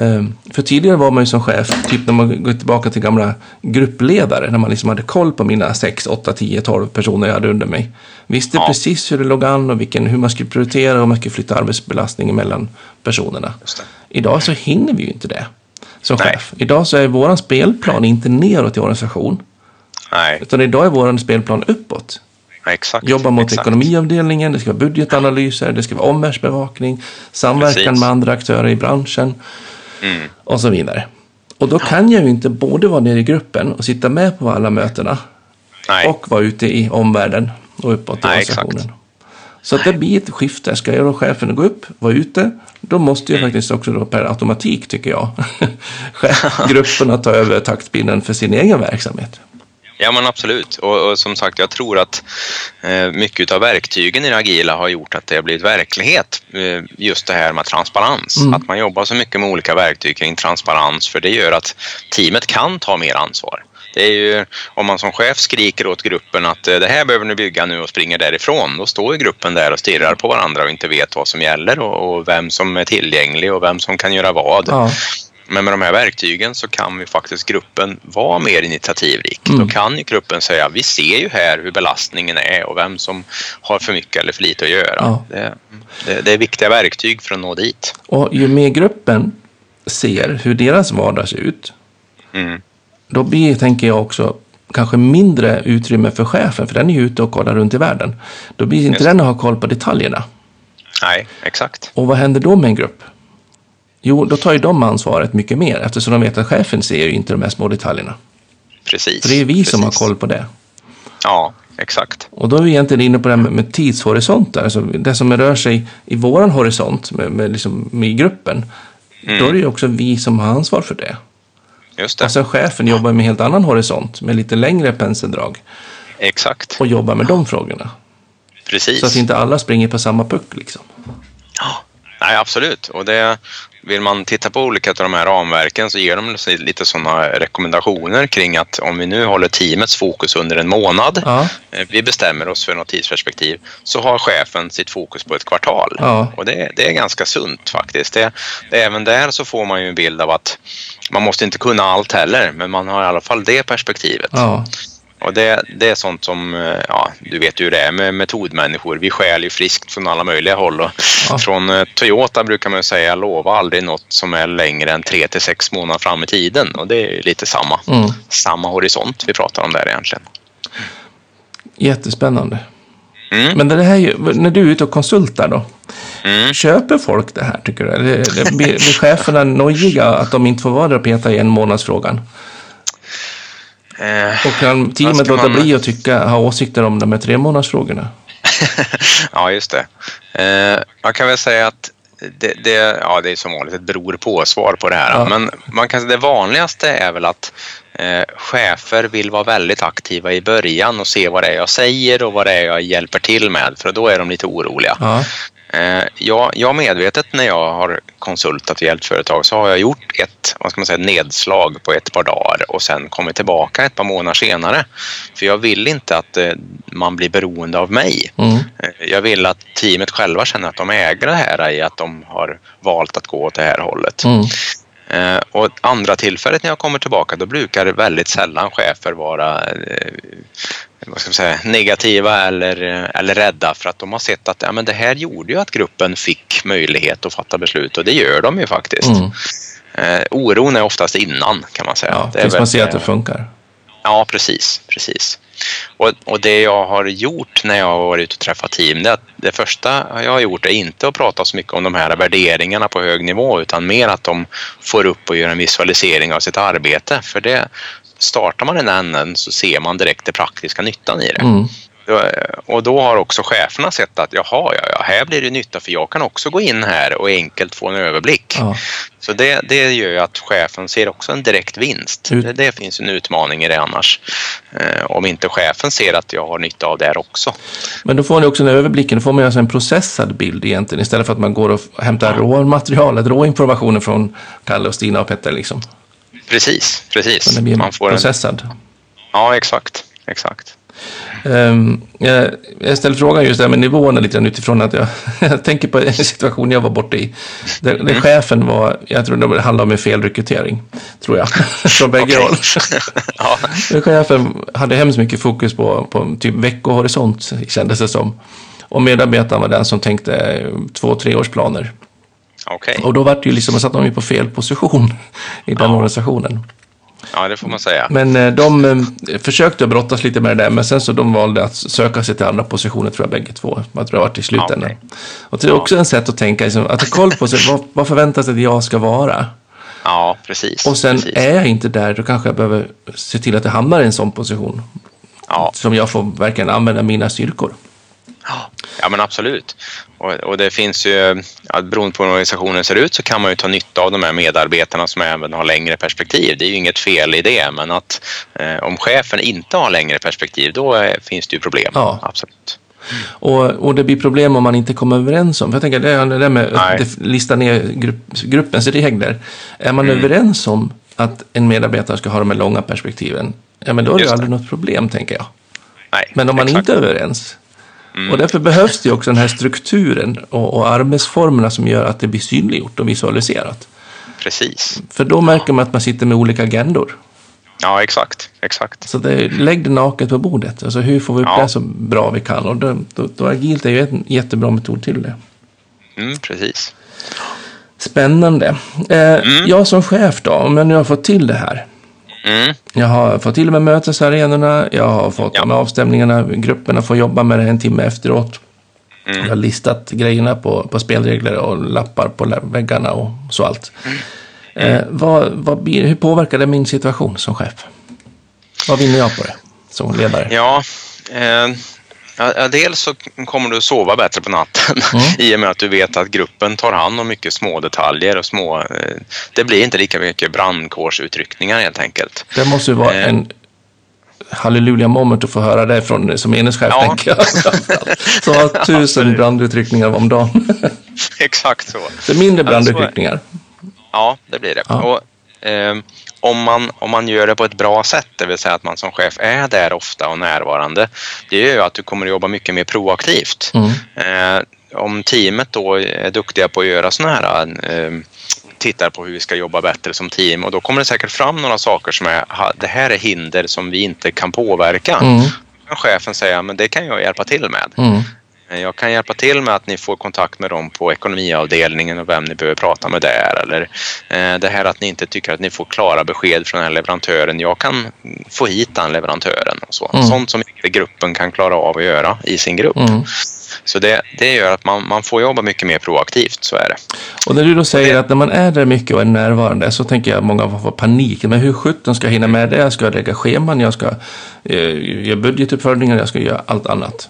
Ehm, för tidigare var man ju som chef, typ när man går tillbaka till gamla gruppledare, när man liksom hade koll på mina 6, 8, 10, 12 personer jag hade under mig. Visste ja. precis hur det låg an och vilken, hur man skulle prioritera och man skulle flytta arbetsbelastning mellan personerna. Idag så hinner vi ju inte det som Nej. chef. Idag så är vår spelplan inte neråt i organisation. Nej. Utan idag är vår spelplan uppåt. Exakt, Jobba mot exakt. ekonomiavdelningen, det ska vara budgetanalyser, det ska vara omvärldsbevakning, samverkan Precis. med andra aktörer i branschen. Mm. Och så vidare. Och då kan jag ju inte både vara nere i gruppen och sitta med på alla mötena Nej. och vara ute i omvärlden och uppåt i organisationen. Så att det blir ett skifte. Ska jag då chefen gå upp, vara ute, då måste ju mm. faktiskt också då per automatik, tycker jag, grupperna ta över taktpinnen för sin egen verksamhet. Ja men absolut och, och, som sagt jag tror att eh, mycket av verktygen i det agila har gjort att det har blivit verklighet. Eh, just det här med transparens. Mm. Att man jobbar så mycket med olika verktyg kring transparens för det gör att teamet kan ta mer ansvar. Det är ju, om man som chef skriker åt gruppen att eh, det här behöver ni bygga nu och springer därifrån, då står ju gruppen där och stirrar på varandra och inte vet vad som gäller och, och vem som är tillgänglig och vem som kan göra vad. Ja. Men med de här verktygen så kan vi faktiskt gruppen vara mer initiativrik. Mm. Då kan ju gruppen säga vi ser ju här hur belastningen är och vem som har för mycket eller för lite att göra. Ja. Det, det, det, är viktiga verktyg för att nå dit. Och ju mer gruppen ser hur deras vardag ser ut, mm. då blir, tänker jag också, kanske mindre utrymme för chefen, för den är ju ute och kollar runt i världen. Då blir inte Just. den att ha koll på detaljerna. Nej, exakt. Och vad händer då med en grupp? Jo, då tar ju de ansvaret mycket mer eftersom de vet att chefen ser ju inte de här små detaljerna. Precis. För det är vi precis. som har koll på det. Ja, exakt. Och då är vi egentligen inne på det här med, med tidshorisonter. Alltså det som rör sig i våran horisont med, med, liksom, med gruppen. Mm. Då är det ju också vi som har ansvar för det. Just det. Och sen chefen jobbar med en helt annan horisont med lite längre penseldrag. Exakt. Och jobbar med de frågorna. Precis. Så att inte alla springer på samma puck liksom. Ja, nej absolut. Och det, vill man titta på olika av de här ramverken så ger de lite sådana rekommendationer kring att om vi nu håller teamets fokus under en månad, ja. Eh, vi bestämmer oss för något tidsperspektiv, så har chefen sitt fokus på ett kvartal. Ja. Och det, det, är ganska sunt faktiskt. Det, det, även där så får man ju en bild av att man måste inte kunna allt heller, men man har i alla fall det perspektivet. Ja. Och det, det är sånt som, eh, ja, du vet ju hur det är med metodmänniskor. Vi skäl ju friskt från alla möjliga håll. Och ja. Från eh, Toyota brukar man säga, lova aldrig något som är längre än tre till sex månader fram i tiden. Och det är lite samma, mm. samma horisont vi pratar om där egentligen. Jättespännande. Mm. Men det här, när du är ute och konsultar då, mm. köper folk det här tycker du? Eller blir, blir cheferna nojiga att de inte får vara där och peta i en månadsfrågan? Eh, och kan teamet låta man... bli att tycka, ha åsikter om de här tre månadsfrågorna? ja, just det. Eh, man kan väl säga att det, det, ja, det är som vanligt ett beror på-svar på det här. Ja. Men man kan, det vanligaste är väl att eh, chefer vill vara väldigt aktiva i början och se vad det är jag säger och vad det är jag hjälper till med. För då är de lite oroliga. Ja. Eh, jag, jag medvetet när jag har konsultat och hjälpt företag så har jag gjort ett vad ska man säga, nedslag på ett par dagar och sen kommit tillbaka ett par månader senare. För jag vill inte att eh, man blir beroende av mig. Mm. Eh, jag vill att teamet själva känner att de äger det här i att de har valt att gå åt det här hållet. Mm. Och andra tillfället när jag kommer tillbaka då brukar väldigt sällan chefer vara vad ska man säga, negativa eller, eller rädda för att de har sett att ja, men det här gjorde ju att gruppen fick möjlighet att fatta beslut och det gör de ju faktiskt. Mm. Eh, oron är oftast innan kan man säga. Ja, tills man ser att det funkar. Ja, precis. precis. Och, och, det jag har gjort när jag har varit ute och träffat team, det, att det första jag har gjort är inte att prata så mycket om de här värderingarna på hög nivå utan mer att de får upp och gör en visualisering av sitt arbete. För det startar man i den änden så ser man direkt den praktiska nyttan i det. Mm. och då har också cheferna sett att jaha, ja, ja, här blir det nytta för jag kan också gå in här och enkelt få en överblick. Ja. Så det, det gör ju att chefen ser också en direkt vinst. Ut. Det, det finns en utmaning i det annars. Eh, om inte chefen ser att jag har nytta av det här också. Men då får ni också en överblick, då får man alltså en processad bild egentligen istället för att man går och hämtar ja. råmaterialet, råinformationen från Kalle och Stina och Petter liksom. Precis, precis. Det blir man får processad. En... Ja, exakt, exakt. Um, jag, jag ställer frågan just där med nivåerna lite grann utifrån att jag, jag tänker på en situation jag var borta i. Där, där mm. chefen var, jag tror det handlade om en felrekrytering, tror jag, från bägge håll. ja. Chefen hade hemskt mycket fokus på, på typ veckohorisont, kändes det som. Och medarbetaren var den som tänkte två, treårsplaner. Okay. Och då var det ju liksom, satt de ju på fel position i den ja. organisationen. Ja, det får man säga. Men eh, de eh, försökte brottas lite med det där, men sen så de valde att söka sig till andra positioner tror jag bägge två. Jag tror det var i slutändan. Okay. Och det är också en sätt att tänka, liksom, att ha koll på sig, vad, vad förväntas att jag ska vara? Ja, precis. Och sen precis. är jag inte där, då kanske jag behöver se till att jag hamnar i en sån position. Ja. Som jag får verkligen använda mina styrkor. Ja men absolut. Och, och, det finns ju, ja, beroende på hur organisationen ser ut så kan man ju ta nytta av de här medarbetarna som även har längre perspektiv. Det är ju inget fel i det men att eh, om chefen inte har längre perspektiv då är, eh, finns det ju problem. Ja. Absolut. Och, och det blir problem om man inte kommer överens om. För jag tänker det, det där med att lista ner grupp, gruppens regler. Är man mm. överens om att en medarbetare ska ha de här långa perspektiven, ja men då är det, det. aldrig något problem tänker jag. Nej, men om man exakt. inte är överens, Mm. Och därför behövs det också den här strukturen och, och arbetsformerna som gör att det blir synliggjort och visualiserat. Precis. För då märker man att man sitter med olika agendor. Ja, exakt. exakt. Så det, lägg det naket på bordet. Alltså hur får vi upp ja. det så bra vi kan? Och då, då, då agilt är ju en jättebra metod till det. Mm, precis. Spännande. Eh, mm. Jag som chef då, om jag nu har fått till det här. Mm. Jag har fått till med mötesarenorna, jag har fått ja. med avstämningarna, grupperna får jobba med det en timme efteråt. Mm. Jag har listat grejerna på, på spelregler och lappar på väggarna och så allt. Mm. Eh, vad, vad hur påverkar det min situation som chef? Vad vinner jag på det som ledare? Ja, eh, Ja, dels så kommer du sova bättre på natten mm. i och med att du vet att gruppen tar hand om mycket små detaljer och små... Eh, det blir inte lika mycket brandkårsutryckningar helt enkelt. Det måste ju vara eh. en halleluja moment att få höra det från som enhetschef ja. tänker jag. Så har tusen brandutryckningar om dagen. Exakt så. Det är mindre brandutryckningar. Ja, det blir det. Ja. Och, eh, om man, om man gör det på ett bra sätt, det vill säga att man som chef är där ofta och närvarande, det gör ju att du kommer att jobba mycket mer proaktivt. Mm. Eh, om teamet då är duktiga på att göra sådana här eh, tittar på hur vi ska jobba bättre som team och då kommer det säkert fram några saker som är det här är hinder som vi inte kan påverka. Mm. Chefen säger men det kan jag hjälpa till med. Mm. Eh, jag kan hjälpa till med att ni får kontakt med dem på ekonomiavdelningen och vem ni behöver prata med där. Eller eh, det här att ni inte tycker att ni får klara besked från den här leverantören. Jag kan få hit den leverantören. Och så. Mm. Sånt som gruppen kan klara av att göra i sin grupp. Mm. Så det, det gör att man, man får jobba mycket mer proaktivt, så är det. Och när du då säger det, att när man är där mycket och är närvarande så tänker jag att många får panik. Men hur sjutton ska jag hinna med det? Jag ska lägga scheman, jag ska eh, göra budgetuppföljningar, jag ska göra allt annat.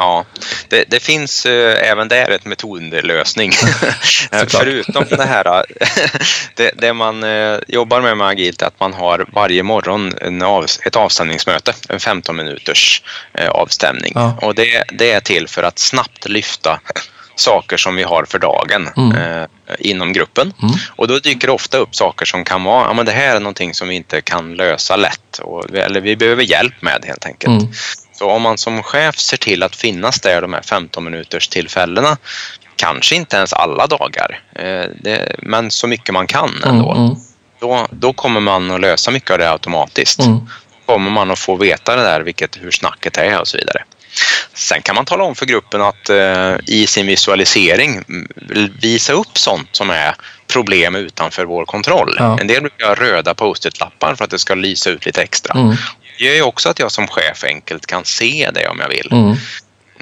Ja, det, det finns äh, även där ett metodlösning. Förutom det här, det, det man äh, jobbar med med agilt är att man har varje morgon en av, ett avstämningsmöte, en 15 minuters äh, avstämning. Ja. Och det, det är till för att snabbt lyfta saker som vi har för dagen mm. eh, inom gruppen. Mm. Och då dyker det ofta upp saker som kan vara, ja men det här är någonting som vi inte kan lösa lätt. Och, eller vi behöver hjälp med helt enkelt. Mm. Så om man som chef ser till att finnas där de här 15 minuters tillfällena, kanske inte ens alla dagar, eh, det, men så mycket man kan mm, ändå, mm, mm. Då, då kommer man att lösa mycket av det automatiskt. Mm. kommer man att få veta det där, vilket, hur snacket är och så vidare. Sen kan man tala om för gruppen att eh, i sin visualisering visa upp sånt som är problem utanför vår kontroll. Ja. En del brukar ha röda post-it-lappar för att det ska lysa ut lite extra. Mm gör ju också att jag som chef enkelt kan se det om jag vill. Mm.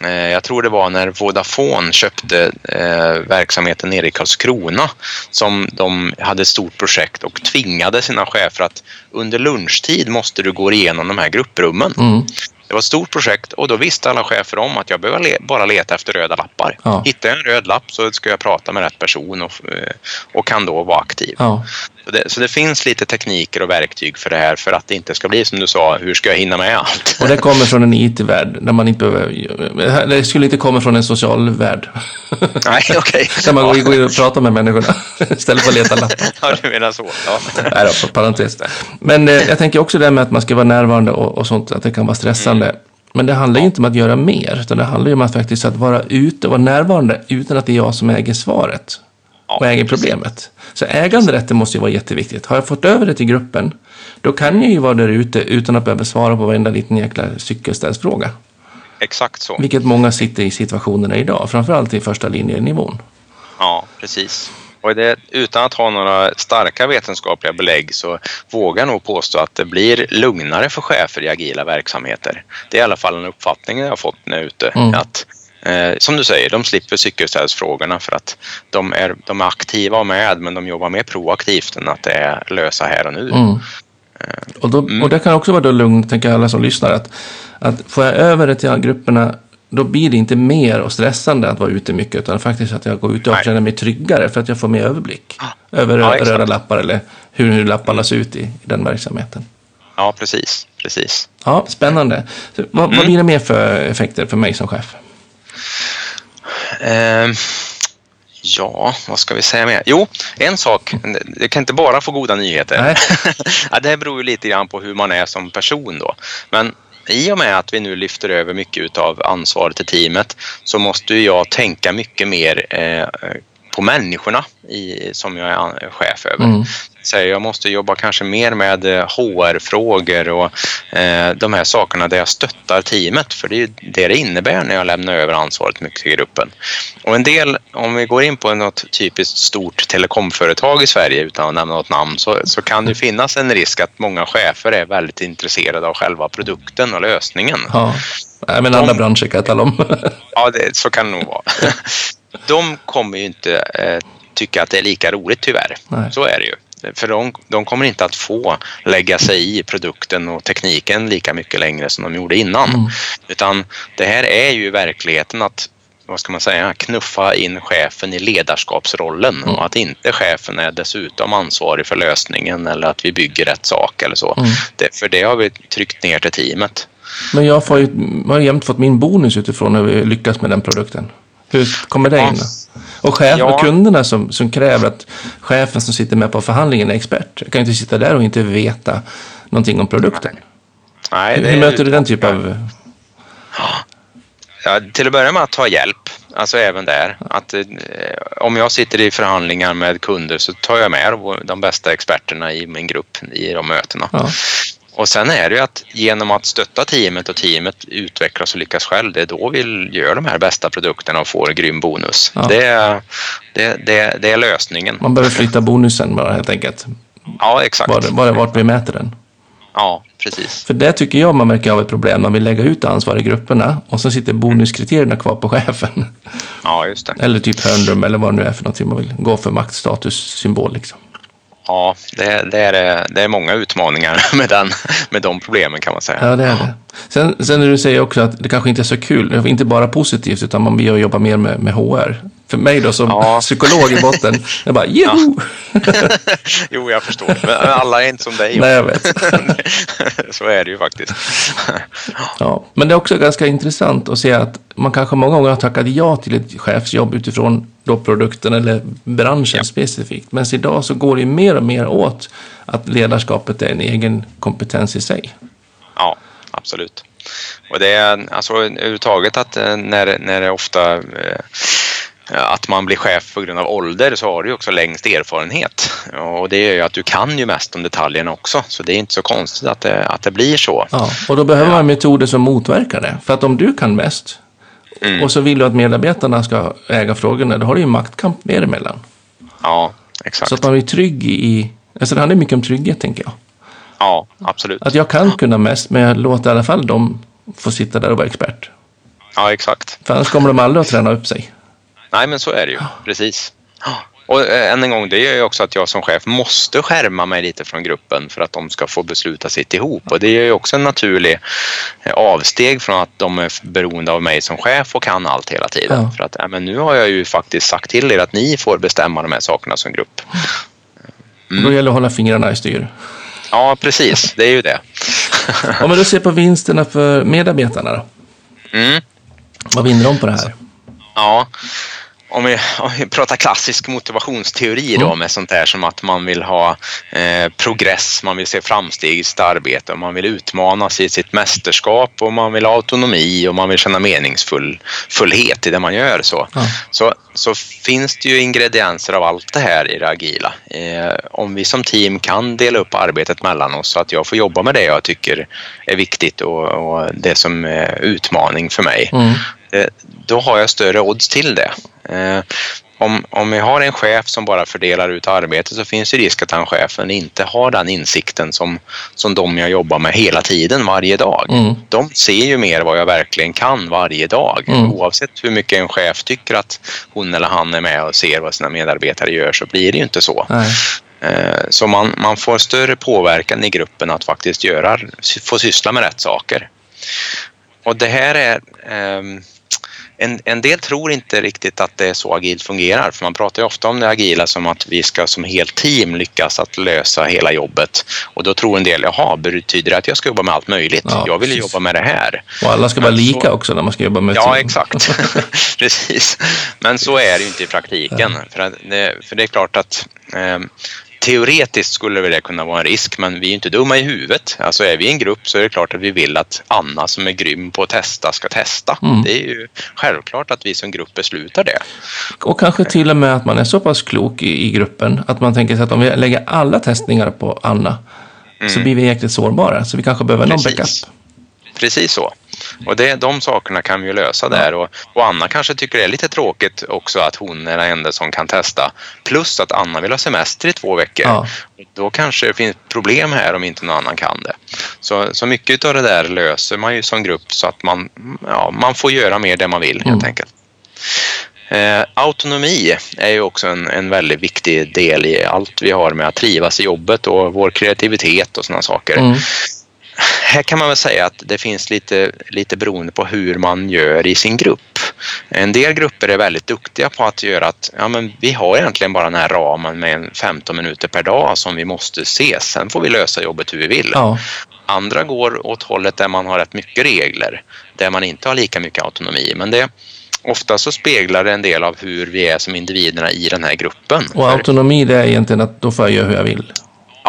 Eh, jag tror det var när Vodafone köpte eh, verksamheten nere i Karlskrona som de hade ett stort projekt och tvingade sina chefer att under lunchtid måste du gå igenom de här grupprummen. Mm. Det var ett stort projekt och då visste alla chefer om att jag behöver bara leta efter röda lappar. Ja. Hittar jag en röd lapp så ska jag prata med rätt person och, eh, och kan då vara aktiv. Ja. Det, så det finns lite tekniker och verktyg för det här för att det inte ska bli som du sa, hur ska jag hinna med allt? Och det kommer från en IT-värld där man inte behöver... Det skulle inte komma från en social värld. Nej, okej. Där man går in och pratar med människorna istället för att leta lappar. Ja, du menar så. Ja. Nej då, parentes. Men eh, jag tänker också det här med att man ska vara närvarande och, och sånt, att det kan vara stressande. Men det handlar ju inte om att göra mer, utan det handlar ju om att faktiskt att vara ute och vara närvarande utan att det är jag som äger svaret och äger problemet. Så äganderätten måste ju vara jätteviktigt. Har jag fått över det till gruppen, då kan jag ju vara där ute utan att behöva svara på varenda liten jäkla cykelställsfråga. Exakt så. Vilket många sitter i situationerna idag, framförallt i första linjenivån. Ja, precis. Och det, utan att ha några starka vetenskapliga belägg så vågar jag nog påstå att det blir lugnare för chefer i agila verksamheter. Det är i alla fall en uppfattning jag har fått när jag är ute. Mm. Att, eh, som du säger, de slipper cykelställsfrågorna för att de är, de är aktiva och med men de jobbar mer proaktivt än att det är lösa här och nu. Mm. Och, då, och det kan också vara då lugnt, tänker alla som lyssnar, att, att får jag över det till grupperna, då blir det inte mer och stressande att vara ute mycket, utan faktiskt att jag går ute och Nej. känner mig tryggare för att jag får mer överblick över Ja, röda lappar eller hur, hur lapparna ser ut i, i den verksamheten. Ja, precis. precis. Ja, spännande. Så, vad, Mm. vad blir det mer för effekter för mig som chef? Ehm, ja, vad ska vi säga mer? Jo, en sak. Det kan inte bara få goda nyheter. Ja, det beror ju lite grann på hur man är som person då. Men i och med att vi nu lyfter över mycket av ansvaret till teamet så måste jag tänka mycket mer eh, på människorna i, som jag är chef över. Mm. Så jag måste jobba kanske mer med eh, HR-frågor och eh, de här sakerna där jag stöttar teamet för det är ju det det innebär när jag lämnar över ansvaret mycket till gruppen. Och en del, om vi går in på något typiskt stort telekomföretag i Sverige utan att nämna något namn så, så kan det finnas en risk att många chefer är väldigt intresserade av själva produkten och lösningen. Ja, Nej, men andra branscher kan jag tala om. Ja, det, så kan det nog vara. De kommer ju inte eh, tycka att det är lika roligt tyvärr. Nej. Så är det ju. För de, de kommer inte att få lägga sig i produkten och tekniken lika mycket längre som de gjorde innan. Mm. Utan det här är ju verkligheten att vad ska man säga, knuffa in chefen i ledarskapsrollen och att inte chefen är dessutom ansvarig för lösningen eller att vi bygger rätt sak eller så. Mm. Det, för det har vi tryckt ner till teamet. Men jag får ju, jag har jämt fått min bonus utifrån hur vi lyckas med den produkten. Hur kommer det in? Och chef och Ja. kunderna som, som kräver att chefen som sitter med på förhandlingen är expert. Jag kan ju inte sitta där och inte veta någonting om produkten. Nej, Hur, hur möter du den typen av... Ja, till att börja med att ta hjälp, alltså även där. Att, eh, om jag sitter i förhandlingar med kunder så tar jag med de bästa experterna i min grupp i de mötena. Ja. Och sen är det ju att genom att stötta teamet och teamet utvecklas och lyckas själv, det är då vi gör de här bästa produkterna och får en grym bonus. Ja. Det, är, det, det, det är lösningen. Man behöver flytta bonusen bara helt enkelt. Ja, exakt. Bara, bara vart vi mäter den. Ja, precis. För det tycker jag man märker av ett problem. Man vill lägga ut ansvar i grupperna och så sitter bonuskriterierna kvar på chefen. Ja, just det. Eller typ hörnrum eller vad det nu är för någonting man vill gå för maktstatussymbol liksom. Ja, det, det, är, det är många utmaningar med, den, med de problemen kan man säga. Ja, det är det. Sen, sen när du säger också att det kanske inte är så kul, inte bara positivt, utan man vill jobba mer med, med HR. För mig då som Ja. psykolog i botten, jag bara joho! Jo, jag förstår. Men alla är inte som dig. Nej, jag vet. Så är det ju faktiskt. Ja. Men det är också ganska intressant att se att man kanske många gånger har tackat ja till ett chefsjobb utifrån då produkten eller branschen Ja. specifikt. Men idag så går det ju mer och mer åt att ledarskapet är en egen kompetens i sig. Ja, absolut. Och det är alltså överhuvudtaget att eh, när, när det ofta eh, att man blir chef på grund av ålder så har du ju också längst erfarenhet. Och det är ju att du kan ju mest om detaljerna också. Så det är inte så konstigt att det, att det blir så. Ja, och då behöver man metoder som motverkar det. För att om du kan mest Mm. och så vill du att medarbetarna ska äga frågorna, då har du ju maktkamp mer emellan. Ja, exakt. Så att man blir trygg i... Alltså det handlar mycket om trygghet, tänker jag. Ja, absolut. Att jag kan kunna mest, men jag låter i alla fall dem få sitta där och vara expert. Ja, exakt. För annars kommer de aldrig att träna upp sig. Nej, men så är det ju. Precis. Och eh, än en gång, det gör ju också att jag som chef måste skärma mig lite från gruppen för att de ska få besluta sitt ihop. Och det är ju också en naturlig eh, avsteg från att de är beroende av mig som chef och kan allt hela tiden. Ja. För att ja, men nu har jag ju faktiskt sagt till er att ni får bestämma de här sakerna som grupp. Då gäller det att hålla fingrarna i styr. Ja, precis. Det är ju det. Om du ser på vinsterna för medarbetarna då? Mm. Vad vinner de på det här? Ja, om vi, om vi pratar klassisk motivationsteori då Mm. med sånt där som att man vill ha eh, progress, man vill se framsteg i sitt arbete och man vill utmanas i sitt mästerskap och man vill ha autonomi och man vill känna meningsfullhet i det man gör. Så, Ja. så, så finns det ju ingredienser av allt det här i det agila. Eh, om vi som team kan dela upp arbetet mellan oss så att jag får jobba med det jag tycker är viktigt och, och det som är utmaning för mig Mm. eh, då har jag större odds till det. Eh, Om, om vi har en chef som bara fördelar ut arbetet så finns det risk att den chefen inte har den insikten som, som de jag jobbar med hela tiden, varje dag. Mm. De ser ju mer vad jag verkligen kan varje dag. Mm. Oavsett hur mycket en chef tycker att hon eller han är med och ser vad sina medarbetare gör så blir det ju inte så. Nej. Eh, Så man, man får större påverkan i gruppen att faktiskt göra, få syssla med rätt saker. Och det här är... En, en del tror inte riktigt att det är så agilt fungerar för man pratar ju ofta om det agila som att vi ska som helt team lyckas att lösa hela jobbet. Och då tror en del, jaha, betyder det att jag ska jobba med allt möjligt? Ja, jag vill precis. jobba med det här. Och alla ska vara så- lika också när man ska jobba med Ja, team. exakt. Precis. Men så är det ju inte i praktiken. För, det, för det är klart att eh, teoretiskt skulle det kunna vara en risk, men vi är ju inte dumma i huvudet. Alltså är vi i en grupp så är det klart att vi vill att Anna som är grym på att testa ska testa. Mm. Det är ju självklart att vi som grupp beslutar det. Och kanske till och med att man är så pass klok i, i gruppen att man tänker sig att om vi lägger alla testningar på Anna så blir vi jäkligt sårbara. Så vi kanske behöver någon Mm. Precis. backup. Precis så. Och det, de sakerna kan vi ju lösa där. Och, och Anna kanske tycker det är lite tråkigt också att hon är den enda som kan testa. Plus att Anna vill ha semester i två veckor. Ja. Då kanske det finns problem här om inte någon annan kan det. Så, så mycket av det där löser man ju som grupp så att man, ja, man får göra mer det man vill helt Mm. enkelt. Eh, autonomi är ju också en, en väldigt viktig del i allt vi har med att trivas i jobbet och vår kreativitet och sådana saker Mm. Här kan man väl säga att det finns lite, lite beroende på hur man gör i sin grupp. En del grupper är väldigt duktiga på att göra att ja, men vi har egentligen bara den här ramen med en 15 minuter per dag som vi måste ses. Sen får vi lösa jobbet hur vi vill. Ja. Andra går åt hållet där man har rätt mycket regler, där man inte har lika mycket autonomi. Men det, ofta så speglar det en del av hur vi är som individerna i den här gruppen. Och autonomi det är egentligen att då får jag göra hur jag vill.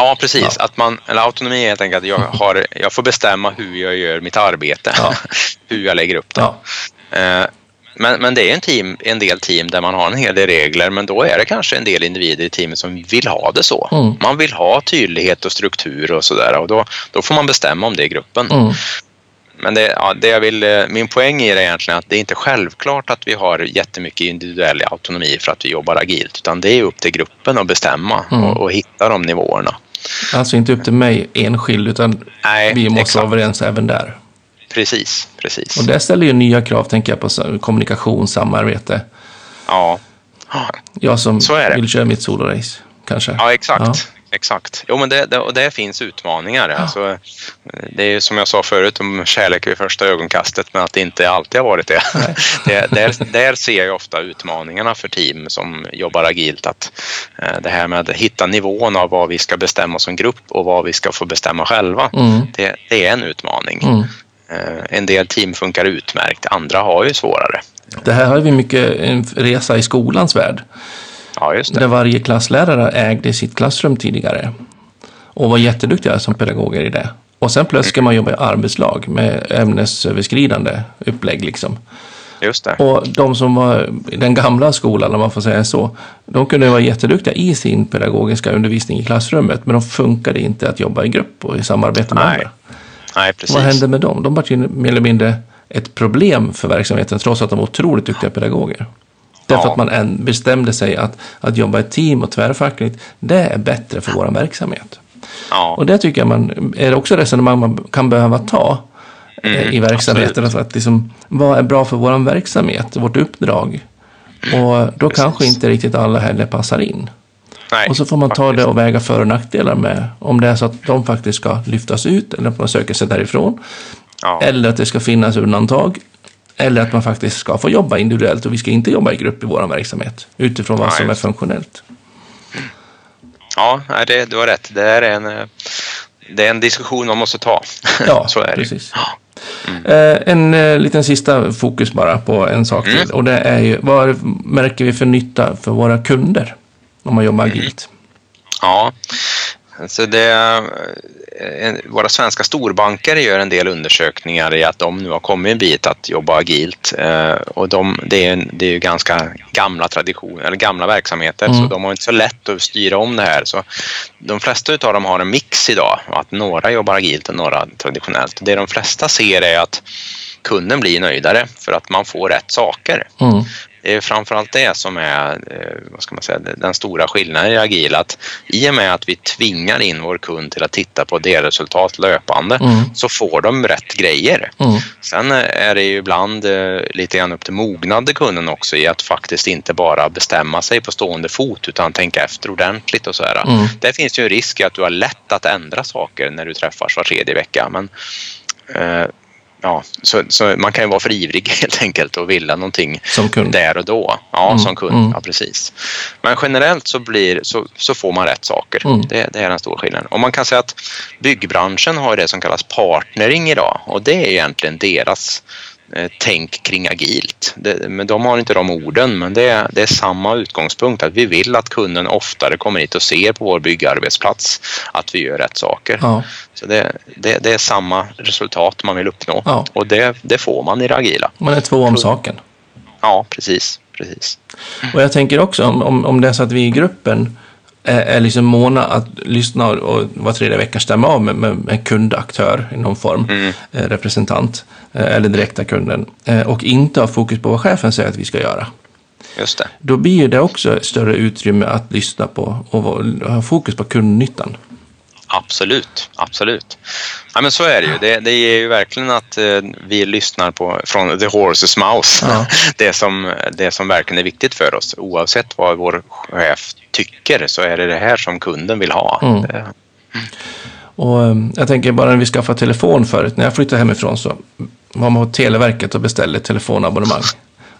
Ja, precis. Att man, eller autonomi är helt enkelt att jag, har, jag får bestämma hur jag gör mitt arbete. Ja. hur jag lägger upp det. Ja. Eh, Men, men det är en, team, en del team där man har en hel del regler men då är det kanske en del individer i teamet som vill ha det så. Mm. Man vill ha tydlighet och struktur och sådär och då, då får man bestämma om det i gruppen. Mm. Men det, ja, det jag vill, eh, min poäng i det är egentligen att det är inte självklart att vi har jättemycket individuell autonomi för att vi jobbar agilt utan det är upp till gruppen att bestämma Mm. och, och hitta de nivåerna. Alltså inte upp till mig enskild utan Nej, vi måste exakt. vara överens även där. Precis, precis. Och det ställer ju nya krav, tänker jag, på kommunikation, samarbete. Ja. Jag som vill köra mitt solorace, kanske. Ja, exakt. Ja. Exakt. Jo, men det, det, och det finns utmaningar. Alltså, det är ju som jag sa förut om kärlek vid första ögonkastet, men att det inte alltid har varit det. det där, där ser jag ofta utmaningarna för team som jobbar agilt. Att eh, det här med att hitta nivån av vad vi ska bestämma som grupp och vad vi ska få bestämma själva. Mm. Det, det är en utmaning. Mm. Eh, En del team funkar utmärkt, andra har ju svårare. Det här har vi mycket en resa i skolans värld. Ja, just det. Där varje klasslärare ägde sitt klassrum tidigare. Och var jätteduktiga som pedagoger i det. Och sen plötsligt ska man jobba i arbetslag med ämnesöverskridande upplägg. Liksom. Just det. Och de som var i den gamla skolan, om man får säga så, de kunde vara jätteduktiga i sin pedagogiska undervisning i klassrummet, men de funkade inte att jobba i grupp och i samarbete med Nej, andra. Nej, precis. Vad hände med dem? De var ju mer eller mindre ett problem för verksamheten, trots att de var otroligt duktiga pedagoger. Därför Ja. att man än bestämde sig att, att jobba i team och tvärfackligt, det är bättre för vår verksamhet. Ja. Och det tycker jag man, är också resonemang man kan behöva ta eh, Mm, i verksamheten. För att liksom, vad är bra för vår verksamhet, vårt uppdrag? Och då Precis. kanske inte riktigt alla heller passar in. Nej, och så får man faktiskt. ta det och väga för och nackdelar med om det är så att de faktiskt ska lyftas ut eller att man söker sig därifrån. Ja. Eller att det ska finnas undantag. Eller att man faktiskt ska få jobba individuellt och vi ska inte jobba i grupp i vår verksamhet utifrån vad Nej, som är funktionellt. Ja, det, du har rätt. Det är en, det är en diskussion man måste ta. Ja, så är precis. det. Mm. En eh, liten sista fokus bara på en sak mm. till och det är ju vad märker vi för nytta för våra kunder om man jobbar mm. agilt? Ja, så det, eh, våra svenska storbanker gör en del undersökningar i att de nu har kommit en bit att jobba agilt eh, och de, det, är, det är ju ganska gamla traditioner eller gamla verksamheter mm. så de har inte så lätt att styra om det här. Så de flesta av dem har en mix idag, att några jobbar agilt och några traditionellt. Det de flesta ser är att kunden blir nöjdare för att man får rätt saker. Mm. Det är framförallt det som är eh, vad ska man säga, den stora skillnaden i agil. Att I och med att vi tvingar in vår kund till att titta på delresultat löpande mm. så får de rätt grejer. Mm. Sen är det ju ibland eh, lite grann upp till mognad kunden också i att faktiskt inte bara bestämma sig på stående fot utan tänka efter ordentligt och så här. Mm. Där finns ju en risk att du har lätt att ändra saker när du träffas var tredje vecka. Men eh, ja, så, så, man kan ju vara för ivrig helt enkelt och vilja någonting där och då. Ja, mm, som kund. Mm. Ja, precis. Men generellt så, blir, så, så får man rätt saker. Mm. Det, det, är den stora skillnaden. Och man kan säga att byggbranschen har det som kallas partnering idag och det är egentligen deras tänk kring agilt. Det, men de har inte de orden, men det är, det är samma utgångspunkt att vi vill att kunden oftare kommer hit och ser på vår byggarbetsplats att vi gör rätt saker. Ja. Så det, det, det, är samma resultat man vill uppnå ja. och det, det får man i det agila. Man är två om saken. Ja, precis. precis. Och jag tänker också om, om, om det är så att vi i gruppen är, är liksom måna att lyssna och var tredje vecka stämma av med, med, med kundaktör i någon form, mm. eh, representant eh, eller direkta kunden eh, och inte ha fokus på vad chefen säger att vi ska göra. Just det. Då blir det också större utrymme att lyssna på och ha fokus på kundnyttan. Absolut, absolut. Ja, men så är det ju. Det, det är ju verkligen att eh, vi lyssnar på från the horse's mouth. Ja. Det, som, det som verkligen är viktigt för oss. Oavsett vad vår chef tycker så är det det här som kunden vill ha. Mm. Det, och eh, jag tänker bara när vi skaffade telefon förut, när jag flyttade hemifrån så var man på Televerket och beställde telefonabonnemang.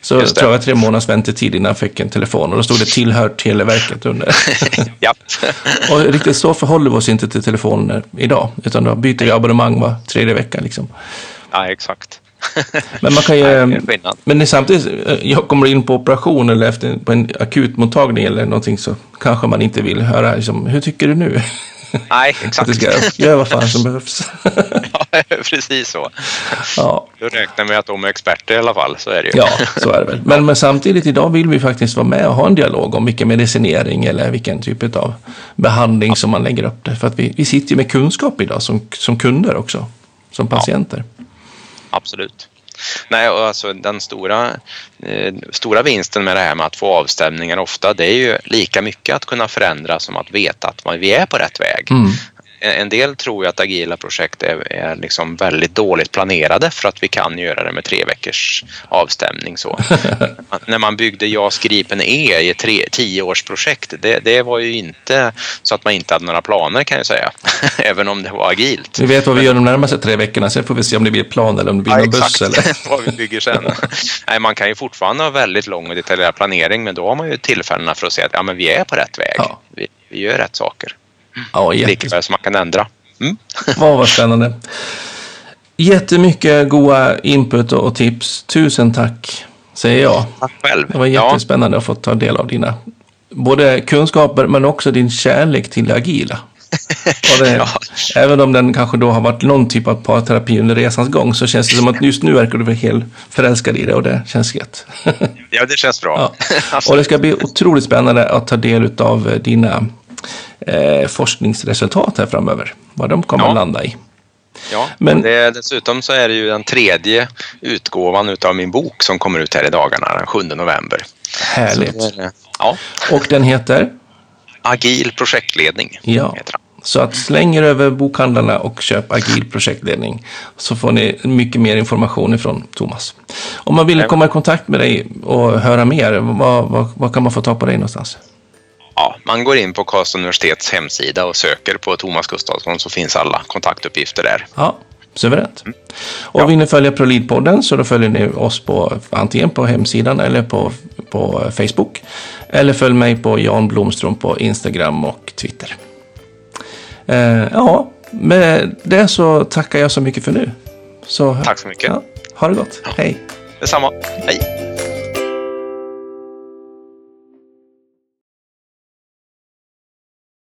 Så jag tror jag tre månaders väntetid innan jag fick en telefon och då stod det tillhör Televerket under. ja. och riktigt så förhåller vi oss inte till telefoner idag, utan då byter vi abonnemang var tredje vecka. Liksom. Ja, exakt. men man kan ju, men samtidigt, eh, jag kommer in på operation eller efter, på en akutmottagning eller någonting så kanske man inte vill höra, liksom, hur tycker du nu? Nej, exakt. Att du ska göra vad fan som behövs. precis så. Ja. Du räknar med att de är experter i alla fall, så är det ju. ja, så är det väl. Men, men samtidigt idag vill vi faktiskt vara med och ha en dialog om vilken medicinering eller vilken typ av behandling ja. som man lägger upp det. För att vi, vi sitter ju med kunskap idag som, som kunder också, som patienter. Ja. Absolut. Nej, och alltså den stora, eh, stora vinsten med det här med att få avstämningar ofta, det är ju lika mycket att kunna förändra som att veta att man, vi är på rätt väg. Mm en del tror ju att agila projekt är, är liksom väldigt dåligt planerade för att vi kan göra det med tre veckors avstämning. Så. När man byggde JAS Gripen E i ett tioårsprojekt, det, det var ju inte så att man inte hade några planer kan jag säga, även om det var agilt. Vi vet vad vi gör de närmaste tre veckorna, sen får vi se om det blir plan eller om det blir ja, någon buss. Eller? vad vi bygger sen. Nej, man kan ju fortfarande ha väldigt lång och detaljerad planering, men då har man ju tillfällena för att se att ja, men vi är på rätt väg. Ja. Vi, vi gör rätt saker. Ja, Likväl som man kan ändra. Mm. Ja, vad spännande. Jättemycket goda input och tips. Tusen tack, säger jag. Tack själv. Det var jättespännande ja. att få ta del av dina både kunskaper men också din kärlek till det agila. Det, ja. Även om den kanske då har varit någon typ av parterapi under resans gång så känns det som att just nu verkar du vara helt förälskad i det och det känns gött. ja, det känns bra. Ja. Och det ska bli otroligt spännande att ta del av dina eh, forskningsresultat här framöver. Vad de kommer ja. att landa i. Ja, men det, dessutom så är det ju den tredje utgåvan utav min bok som kommer ut här i dagarna den 7 november. Härligt. Det, ja. Och den heter? Agil projektledning. Ja, Så att släng er över bokhandlarna och köp agil projektledning. Så får ni mycket mer information ifrån Thomas. Om man vill komma i kontakt med dig och höra mer, vad, vad, vad kan man få ta på dig någonstans? Ja, man går in på Karlstad universitets hemsida och söker på Thomas Gustafsson så finns alla kontaktuppgifter där. Ja, suveränt. Mm. Och ja. vill ni följa ProLead-podden så då följer ni oss på antingen på hemsidan eller på, på Facebook. Eller följ mig på Jan Blomström på Instagram och Twitter. Eh, ja, med det så tackar jag så mycket för nu. Så, Tack så mycket. Ja, ha det gott. Ja. Hej. Detsamma. Hej.